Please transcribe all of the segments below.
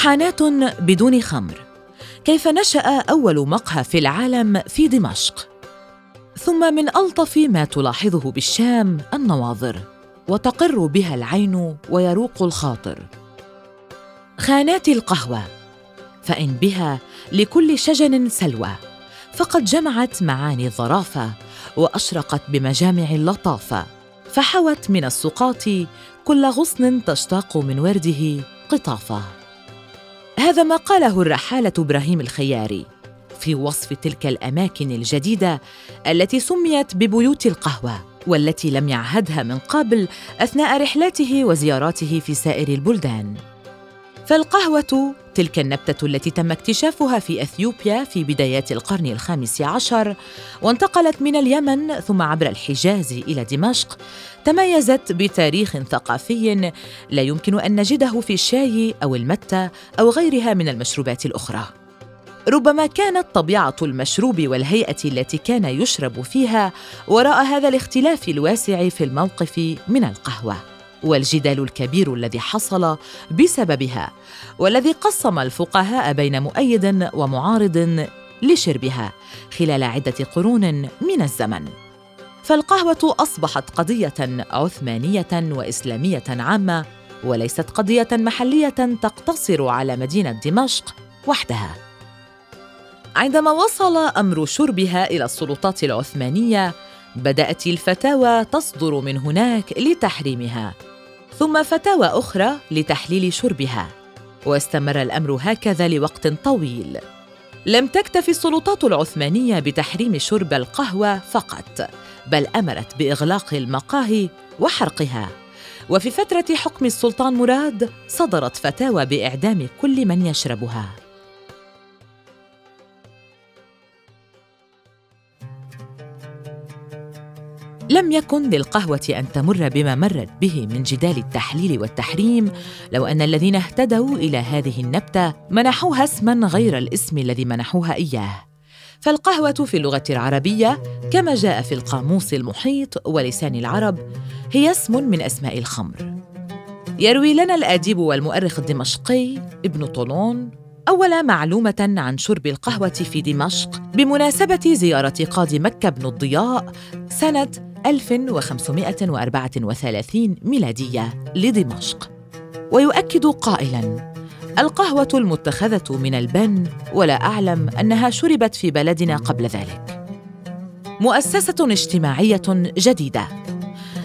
حانات بدون خمر. كيف نشأ أول مقهى في العالم في دمشق؟ ثم من ألطف ما تلاحظه بالشام النواظر وتقر بها العين ويروق الخاطر. خانات القهوة فإن بها لكل شجن سلوى فقد جمعت معاني الظرافة وأشرقت بمجامع اللطافة فحوت من السقاط كل غصن تشتاق من ورده قطافة. هذا ما قاله الرحالة إبراهيم الخياري في وصف تلك الأماكن الجديدة التي سميت ببيوت القهوة والتي لم يعهدها من قبل أثناء رحلاته وزياراته في سائر البلدان. فالقهوة تلك النبتة التي تم اكتشافها في أثيوبيا في بدايات القرن الخامس عشر وانتقلت من اليمن ثم عبر الحجاز إلى دمشق تميزت بتاريخ ثقافي لا يمكن أن نجده في الشاي أو المتة أو غيرها من المشروبات الأخرى. ربما كانت طبيعة المشروب والهيئة التي كان يشرب فيها وراء هذا الاختلاف الواسع في الموقف من القهوة. والجدال الكبير الذي حصل بسببها والذي قسم الفقهاء بين مؤيد ومعارض لشربها خلال عدة قرون من الزمن. فالقهوة أصبحت قضية عثمانية وإسلامية عامة وليست قضية محلية تقتصر على مدينة دمشق وحدها. عندما وصل أمر شربها إلى السلطات العثمانية بدأت الفتاوى تصدر من هناك لتحريمها. ثم فتاوى أخرى لتحليل شربها واستمر الأمر هكذا لوقت طويل. لم تكتف السلطات العثمانية بتحريم شرب القهوة فقط بل أمرت بإغلاق المقاهي وحرقها. وفي فترة حكم السلطان مراد صدرت فتاوى بإعدام كل من يشربها. لم يكن للقهوة أن تمر بما مرت به من جدال التحليل والتحريم لو أن الذين اهتدوا إلى هذه النبتة منحوها اسماً غير الاسم الذي منحوها إياه. فالقهوة في اللغة العربية كما جاء في القاموس المحيط ولسان العرب هي اسم من أسماء الخمر. يروي لنا الأديب والمؤرخ الدمشقي ابن طولون أول معلومة عن شرب القهوة في دمشق بمناسبة زيارة قاضي مكة بن الضياء سنة 1534 ميلادية لدمشق. ويؤكد قائلاً القهوة المتخذة من البن ولا أعلم أنها شربت في بلدنا قبل ذلك. مؤسسة اجتماعية جديدة.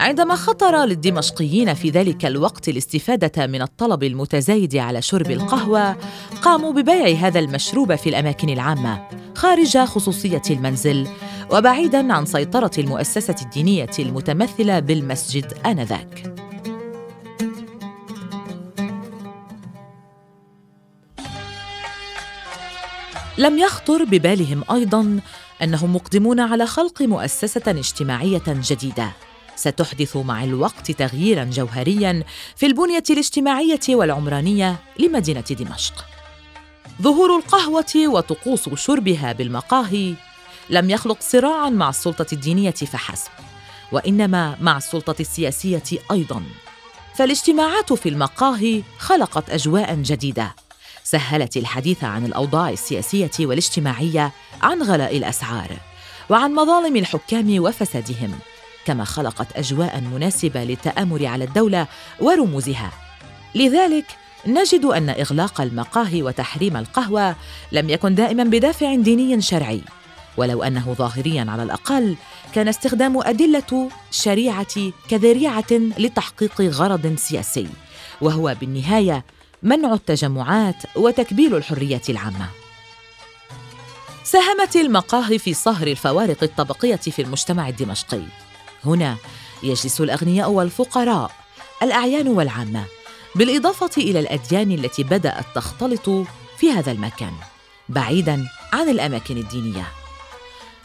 عندما خطر للدمشقيين في ذلك الوقت الاستفادة من الطلب المتزايد على شرب القهوة قاموا ببيع هذا المشروب في الأماكن العامة خارج خصوصية المنزل وبعيدا عن سيطرة المؤسسة الدينية المتمثلة بالمسجد آنذاك. لم يخطر ببالهم أيضا أنهم مقدمون على خلق مؤسسة اجتماعية جديدة ستحدث مع الوقت تغييرا جوهريا في البنية الاجتماعية والعمرانية لمدينة دمشق. ظهور القهوة وطقوس شربها بالمقاهي لم يخلق صراعا مع السلطة الدينية فحسب وإنما مع السلطة السياسية أيضا. فالاجتماعات في المقاهي خلقت اجواء جديدة سهلت الحديث عن الأوضاع السياسية والاجتماعية عن غلاء الأسعار وعن مظالم الحكام وفسادهم. كما خلقت أجواء مناسبة للتامر على الدولة ورموزها. لذلك نجد أن إغلاق المقاهي وتحريم القهوة لم يكن دائما بدافع ديني شرعي ولو أنه ظاهريا على الأقل كان استخدام أدلة الشريعه كذريعة لتحقيق غرض سياسي وهو بالنهاية منع التجمعات وتكبيل الحريات العامة. ساهمت المقاهي في صهر الفوارق الطبقية في المجتمع الدمشقي. هنا يجلس الأغنياء والفقراء الأعيان والعامة بالإضافة إلى الأديان التي بدأت تختلط في هذا المكان بعيدا عن الأماكن الدينية.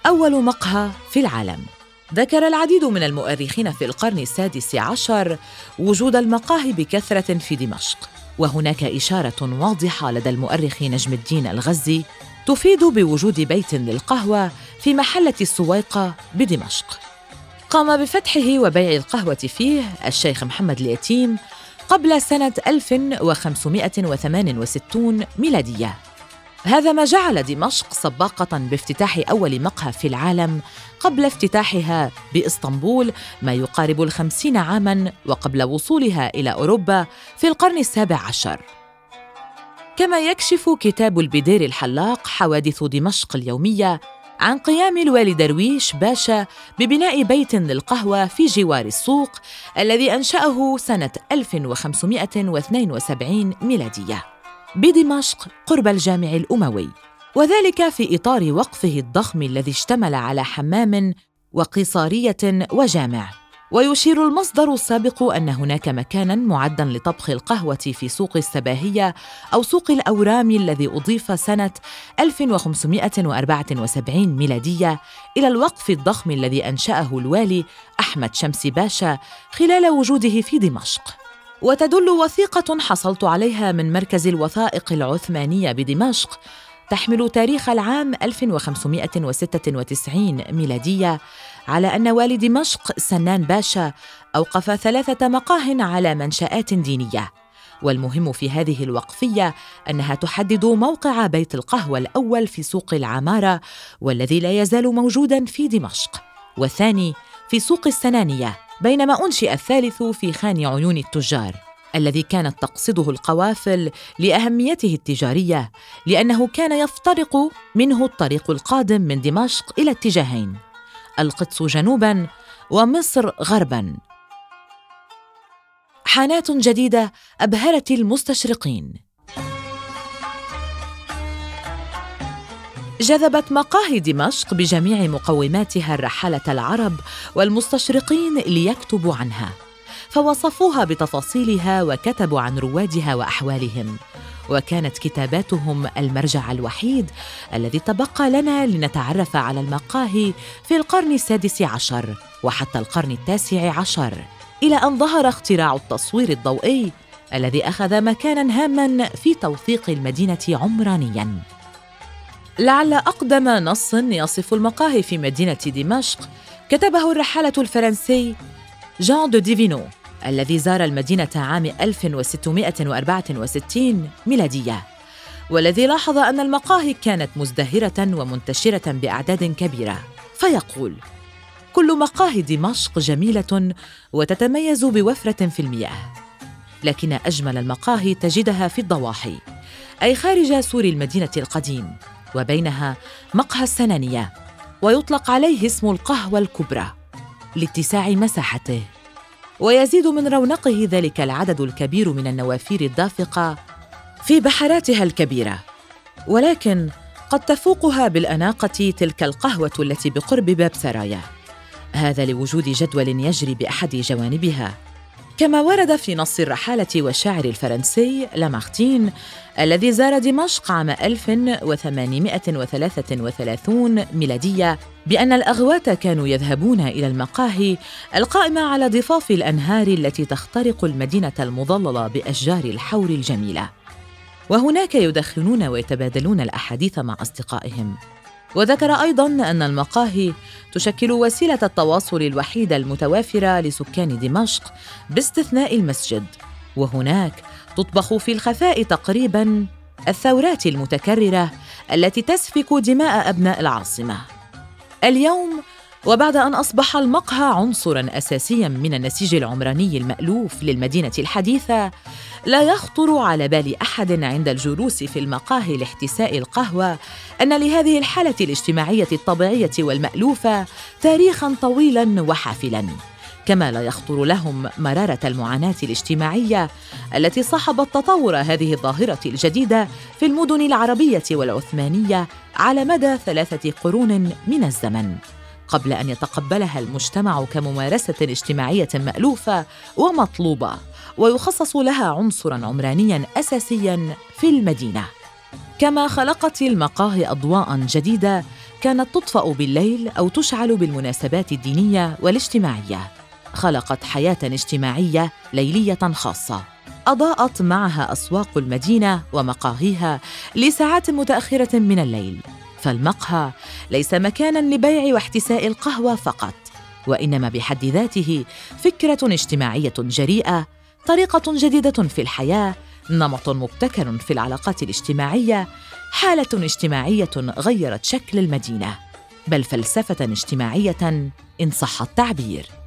أول مقهى في العالم. ذكر العديد من المؤرخين في القرن السادس عشر وجود المقاهي بكثرة في دمشق. وهناك إشارة واضحة لدى المؤرخ نجم الدين الغزي تفيد بوجود بيت للقهوة في محلة السويقة بدمشق. قام بفتحه وبيع القهوة فيه الشيخ محمد اليتيم قبل سنة 1568 ميلادية. هذا ما جعل دمشق سباقة بافتتاح أول مقهى في العالم قبل افتتاحها بإسطنبول ما يقارب الخمسين عاماً وقبل وصولها إلى أوروبا في القرن السابع عشر. كما يكشف كتاب البدير الحلاق حوادث دمشق اليومية عن قيام الوالي درويش باشا ببناء بيت للقهوة في جوار السوق الذي أنشأه سنة 1572 ميلادية بدمشق قرب الجامع الأموي وذلك في إطار وقفه الضخم الذي اشتمل على حمام وقيصارية وجامع. ويشير المصدر السابق أن هناك مكانا معدا لطبخ القهوة في سوق السباهية أو سوق الأورام الذي أضيف سنة 1574 ميلادية إلى الوقف الضخم الذي أنشأه الوالي أحمد شمس باشا خلال وجوده في دمشق. وتدل وثيقة حصلت عليها من مركز الوثائق العثمانية بدمشق تحمل تاريخ العام 1596 ميلادية على أن والي دمشق سنان باشا أوقف ثلاثة مقاه على منشآت دينية. والمهم في هذه الوقفية أنها تحدد موقع بيت القهوة الأول في سوق العمارة والذي لا يزال موجوداً في دمشق والثاني في سوق السنانية بينما أنشئ الثالث في خان عيون التجار. الذي كانت تقصده القوافل لأهميته التجارية لأنه كان يفترق منه الطريق القادم من دمشق إلى اتجاهين القدس جنوبا ومصر غربا. حانات جديدة أبهرت المستشرقين. جذبت مقاهي دمشق بجميع مقوماتها الرحالة العرب والمستشرقين ليكتبوا عنها. فوصفوها بتفاصيلها وكتبوا عن روادها وأحوالهم. وكانت كتاباتهم المرجع الوحيد الذي تبقى لنا لنتعرف على المقاهي في القرن السادس عشر وحتى القرن التاسع عشر. إلى أن ظهر اختراع التصوير الضوئي الذي أخذ مكانا هاما في توثيق المدينة عمرانيا. لعل أقدم نص يصف المقاهي في مدينة دمشق كتبه الرحالة الفرنسي جان دو ديفينو. الذي زار المدينة عام 1664 ميلادية. والذي لاحظ أن المقاهي كانت مزدهرة ومنتشرة بأعداد كبيرة. فيقول كل مقاهي دمشق جميلة وتتميز بوفرة في المياه. لكن أجمل المقاهي تجدها في الضواحي أي خارج سور المدينة القديم وبينها مقهى السنانية ويطلق عليه اسم القهوة الكبرى لاتساع مساحته. ويزيد من رونقه ذلك العدد الكبير من النوافير الدافقة في بحراتها الكبيرة. ولكن قد تفوقها بالأناقة تلك القهوة التي بقرب باب سرايا. هذا لوجود جدول يجري بأحد جوانبها. كما ورد في نص الرحالة والشاعر الفرنسي لامارتين الذي زار دمشق عام 1833 ميلادية بأن الأغوات كانوا يذهبون إلى المقاهي القائمة على ضفاف الأنهار التي تخترق المدينة المظللة بأشجار الحور الجميلة. وهناك يدخنون ويتبادلون الأحاديث مع أصدقائهم. وذكر أيضا أن المقاهي تشكل وسيلة التواصل الوحيدة المتوافرة لسكان دمشق باستثناء المسجد وهناك تطبخ في الخفاء تقريبا الثورات المتكررة التي تسفك دماء أبناء العاصمة. اليوم وبعد أن أصبح المقهى عنصرا اساسيا من النسيج العمراني المألوف للمدينة الحديثة لا يخطر على بال أحد عند الجلوس في المقاهي لاحتساء القهوة أن لهذه الحالة الاجتماعية الطبيعية والمألوفة تاريخا طويلا وحافلا. كما لا يخطر لهم مرارة المعاناة الاجتماعية التي صاحبت تطور هذه الظاهرة الجديدة في المدن العربية والعثمانية على مدى ثلاثة قرون من الزمن. قبل أن يتقبلها المجتمع كممارسة اجتماعية مألوفة ومطلوبة ويخصص لها عنصرا عمرانيا اساسيا في المدينة. كما خلقت المقاهي اضواء جديدة كانت تطفأ بالليل أو تشعل بالمناسبات الدينية والاجتماعية. خلقت حياة اجتماعية ليلية خاصة. أضاءت معها أسواق المدينة ومقاهيها لساعات متأخرة من الليل. فالمقهى ليس مكانا لبيع واحتساء القهوة فقط وإنما بحد ذاته فكرة اجتماعية جريئة طريقة جديدة في الحياة نمط مبتكر في العلاقات الاجتماعية حالة اجتماعية غيرت شكل المدينة بل فلسفة اجتماعية إن صح التعبير.